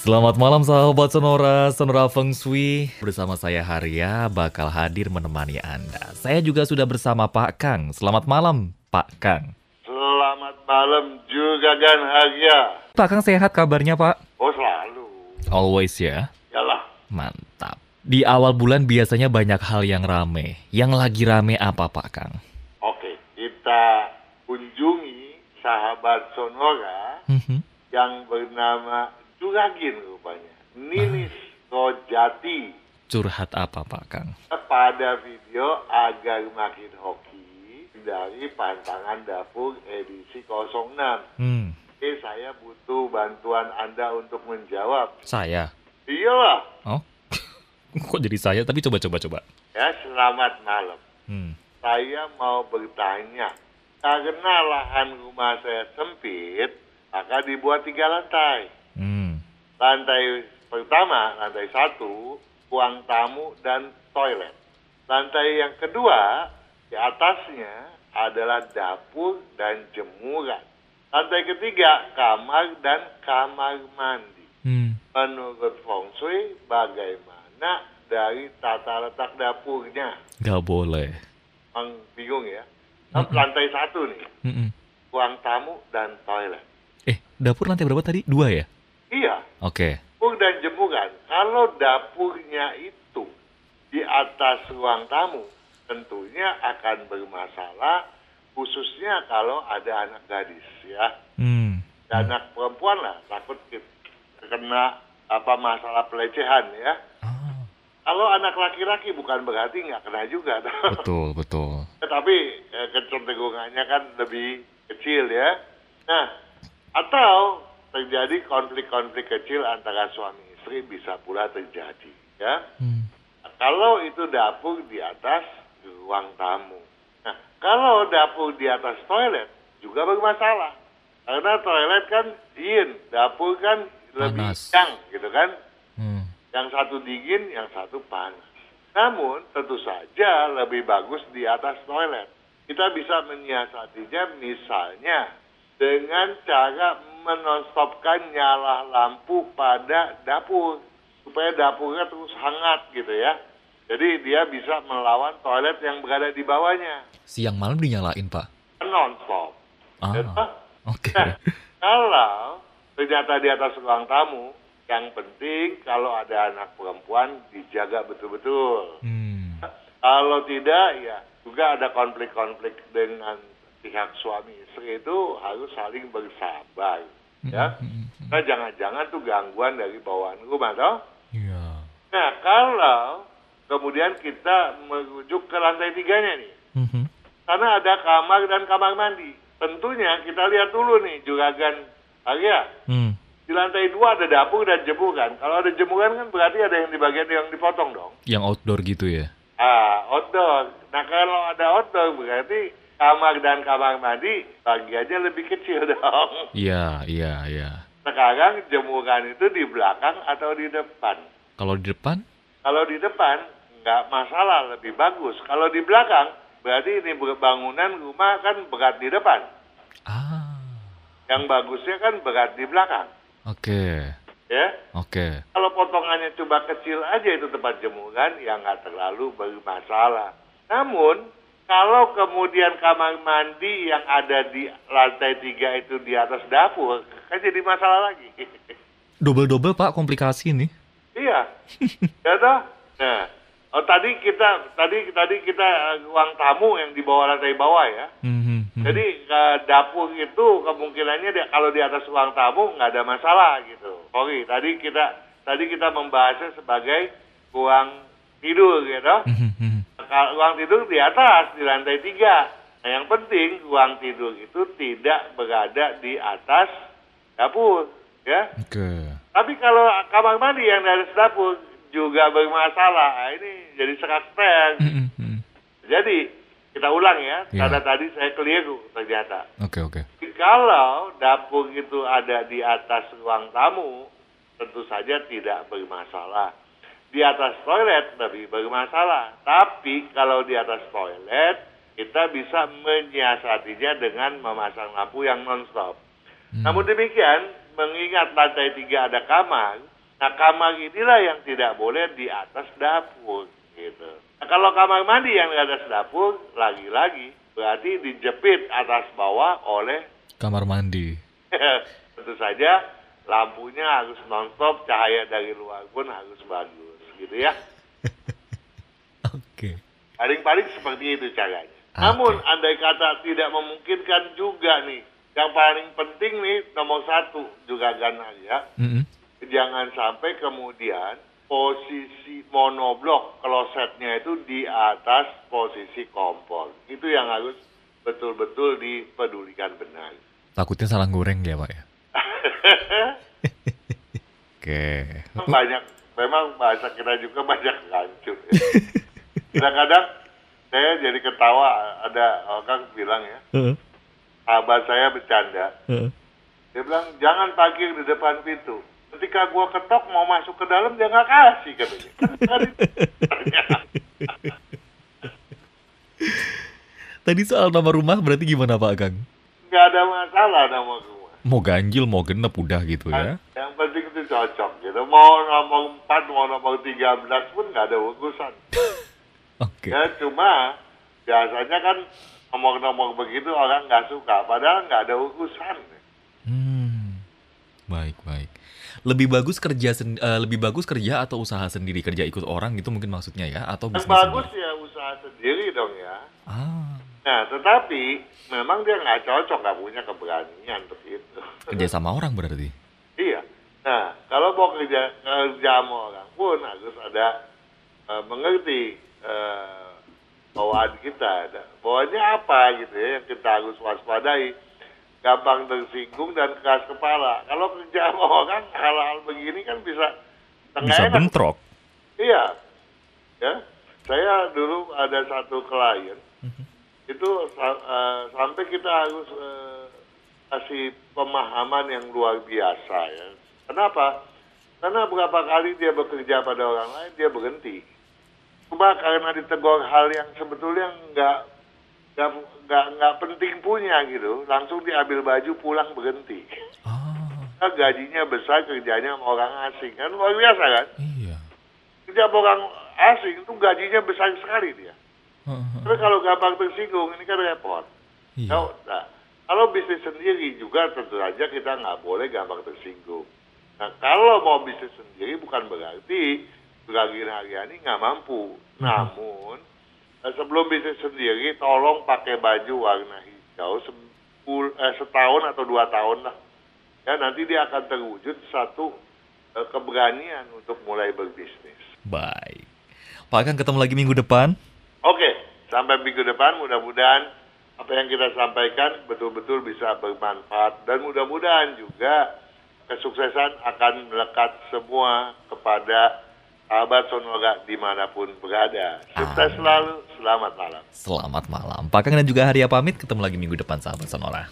Selamat malam sahabat Sonora, Sonora Feng Shui. Bersama saya Haria bakal hadir menemani Anda. Saya juga sudah bersama Pak Kang. Selamat malam, Pak Kang. Selamat malam juga kan Haria. Pak Kang sehat kabarnya Pak? Oh selalu. Always ya. Yalah. Mantap. Di awal bulan biasanya banyak hal yang rame. Yang lagi rame apa Pak Kang? Oke, kita kunjungi sahabat Sonora Mhm. yang bernama Juragin rupanya. Ninis Rojati. Curhat apa Pak Kang? Pada video agar makin hoki dari pantangan dapur edisi 06. Hmm, Oke, saya butuh bantuan Anda untuk menjawab. saya. Iyalah. Oh, kok jadi saya? Tapi coba-coba coba. Ya, selamat malam. Hmm. Saya mau bertanya, karena lahan rumah saya sempit, maka dibuat tiga lantai. Lantai pertama, lantai satu, ruang tamu dan toilet. Lantai yang kedua, di atasnya adalah dapur dan jemuran. Lantai ketiga, kamar dan kamar mandi. Hmm. Menurut Feng Shui, bagaimana dari tata letak dapurnya? Gak boleh. Bang bingung ya. Nah, Lantai satu nih, Mm-mm. ruang tamu dan toilet. Eh, dapur lantai berapa tadi? Dua ya? Iya, Oke. dapur dan jemuran. Kalau dapurnya itu di atas ruang tamu, tentunya akan bermasalah, khususnya kalau ada anak gadis ya. Hmm. Dan anak perempuan lah, takut kena apa masalah pelecehan ya. Ah, Kalau anak laki-laki bukan berarti nggak kena juga. betul, betul. Tetapi eh, kecenderungannya kan lebih kecil ya. Nah, atau terjadi konflik-konflik kecil antara suami istri bisa pula terjadi ya. Hmm. Kalau itu dapur di atas ruang tamu. Nah, kalau dapur di atas toilet juga bermasalah. Karena toilet kan yin, dapur kan lebih yang gitu kan. Hmm. Yang satu dingin, yang satu panas. Namun tentu saja lebih bagus di atas toilet. Kita bisa menyiasatinya misalnya dengan cara menonstopkan nyala lampu pada dapur supaya dapurnya terus hangat gitu ya. Jadi dia bisa melawan toilet yang berada di bawahnya. Siang malam dinyalain, Pak. Non-stop. Ah, Gitu? oke. Nah, kalau ternyata di atas ruang tamu, yang penting kalau ada anak perempuan dijaga betul-betul. Hmm. Kalau tidak, ya juga ada konflik-konflik dengan pihak suami istri itu harus saling bersabar. Ya, nah jangan-jangan tuh gangguan dari bawaan rumah, toh? Iya. Nah, kalau kemudian kita merujuk ke lantai tiganya nih, Mhm. karena ada kamar dan kamar mandi. Tentunya kita lihat dulu nih juragan Arya. Hmm. Di lantai dua ada dapur dan jemuran. Kalau ada jemuran kan berarti ada yang di bagian yang dipotong dong. Yang outdoor gitu ya? Ah, outdoor. Nah kalau ada outdoor berarti kamar dan kamar mandi bagiannya lebih kecil dong. Iya, iya, iya. Sekarang jemuran itu di belakang atau di depan? Kalau di depan? Kalau di depan nggak masalah lebih bagus. Kalau di belakang berarti ini bangunan rumah kan berat di depan. Ah, Yang bagusnya kan berat di belakang, oke, ya. oke. Kalau potongannya coba kecil aja itu tempat jemuran, ya nggak terlalu bermasalah. Namun, kalau kemudian kamar mandi yang ada di lantai tiga itu di atas dapur, kan jadi masalah lagi. Double-double, Pak, komplikasi nih. iya, ya toh? Nah, oh, tadi kita tadi tadi kita eh, ruang tamu yang di bawah lantai bawah ya. Mhm, mhm. Jadi eh, dapur itu kemungkinannya dia, kalau di atas ruang tamu nggak ada masalah gitu. Sorry, tadi kita tadi kita membahasnya sebagai ruang tidur gitu. Mhm, mhm. Kalau ruang tidur di atas di lantai tiga. Nah yang penting ruang tidur itu tidak berada di atas dapur, ya. Oke. Tapi kalau kamar mandi yang dari dapur juga bermasalah. Nah, ini jadi sekat pen. Jadi kita ulang ya, Iya. karena tadi saya keliru ternyata. Oke, oke. Kalau dapur itu ada di atas ruang tamu, tentu saja tidak bermasalah. Di atas toilet lebih bermasalah. Tapi kalau di atas toilet, kita bisa menyiasatinya dengan memasang lampu yang non-stop. Hmm. Namun demikian, mengingat lantai tiga ada kamar, nah kamar inilah yang tidak boleh di atas dapur gitu. Nah, kalau kamar mandi yang di atas dapur lagi-lagi berarti dijepit atas bawah oleh Kamar mandi. tentu saja lampunya harus nonstop, cahaya dari luar pun harus bagus gitu ya. Oke. Paling-paling seperti itu caranya. Oke. Namun andai kata tidak memungkinkan juga nih, yang paling penting nih nomor satu juga ya, Mm-mm. jangan sampai kemudian posisi monoblok klosetnya itu di atas posisi kompor. Itu yang harus betul-betul dipedulikan benar. Takutnya salah goreng ya, Pak ya. Oke. Memang banyak, memang bahasa kita juga banyak hancur. Ya. Kadang-kadang saya jadi ketawa, ada orang bilang ya, Heeh, sahabat saya bercanda, heeh. dia bilang jangan parkir di depan pintu. Ketika gua ketok mau masuk ke dalam dia nggak kasih katanya. Kan Tadi soal nama rumah berarti gimana Pak Kang? Nggak ada masalah nama rumah. Mau ganjil, mau genep udah gitu ya. Yang penting itu cocok. Mau nomor 4, mau nomor 13 pun nggak ada urusan. Oke. Ya cuma biasanya kan nomor-nomor begitu orang nggak suka. Padahal nggak ada urusan. Hmm. Baik, baik. Lebih bagus kerja sen- eh, lebih bagus kerja atau usaha sendiri kerja ikut orang gitu mungkin maksudnya ya atau bisnis bagus sendiri? ya usaha sendiri dong ya. Ah, Nah tetapi memang dia nggak cocok, nggak punya keberanian untuk itu. kerja sama orang berarti. Nah, kalau mau kerja kerja sama orang pun harus ada eh, mengerti eh, bawaan kita. Ada- Bawaannya apa gitu ya yang kita harus waspadai. Gampang tersinggung dan keras kepala. Kalau kerja sama orang hal-hal begini kan bisa Bisa enak. bentrok. Iya. Ya. Saya dulu ada satu klien itu sa- eh, sampai kita harus eh, kasih pemahaman yang luar biasa ya. Kenapa? Karena berapa kali dia bekerja pada orang lain dia berhenti. Cuma karena ditegur hal yang sebetulnya nggak nggak nggak penting punya gitu, langsung diambil baju pulang berhenti. Ah, Karena gajinya besar kerjanya sama orang asing kan luar biasa kan? iya. kerja sama orang asing itu gajinya besar sekali dia. Heeh, Tapi kalau gampang tersinggung ini kan repot. Iya. Nah, nah, kalau bisnis sendiri juga tentu saja kita nggak boleh gampang tersinggung. Nah kalau mau bisnis sendiri bukan berarti Bragin Haryani nggak mampu. Namun eh, sebelum bisnis sendiri tolong pakai baju warna hijau sepul- eh, setahun atau dua tahun lah. Ya nanti dia akan terwujud satu eh, keberanian untuk mulai berbisnis. Baik. Pak Kang ketemu lagi minggu depan. Oke, sampai minggu depan mudah-mudahan apa yang kita sampaikan betul-betul bisa bermanfaat dan mudah-mudahan juga kesuksesan akan melekat semua kepada sahabat Sonora di mana pun berada. Sukses selalu, selamat malam. Selamat malam. Pak Kang dan juga Haria pamit ketemu lagi minggu depan sahabat Sonora.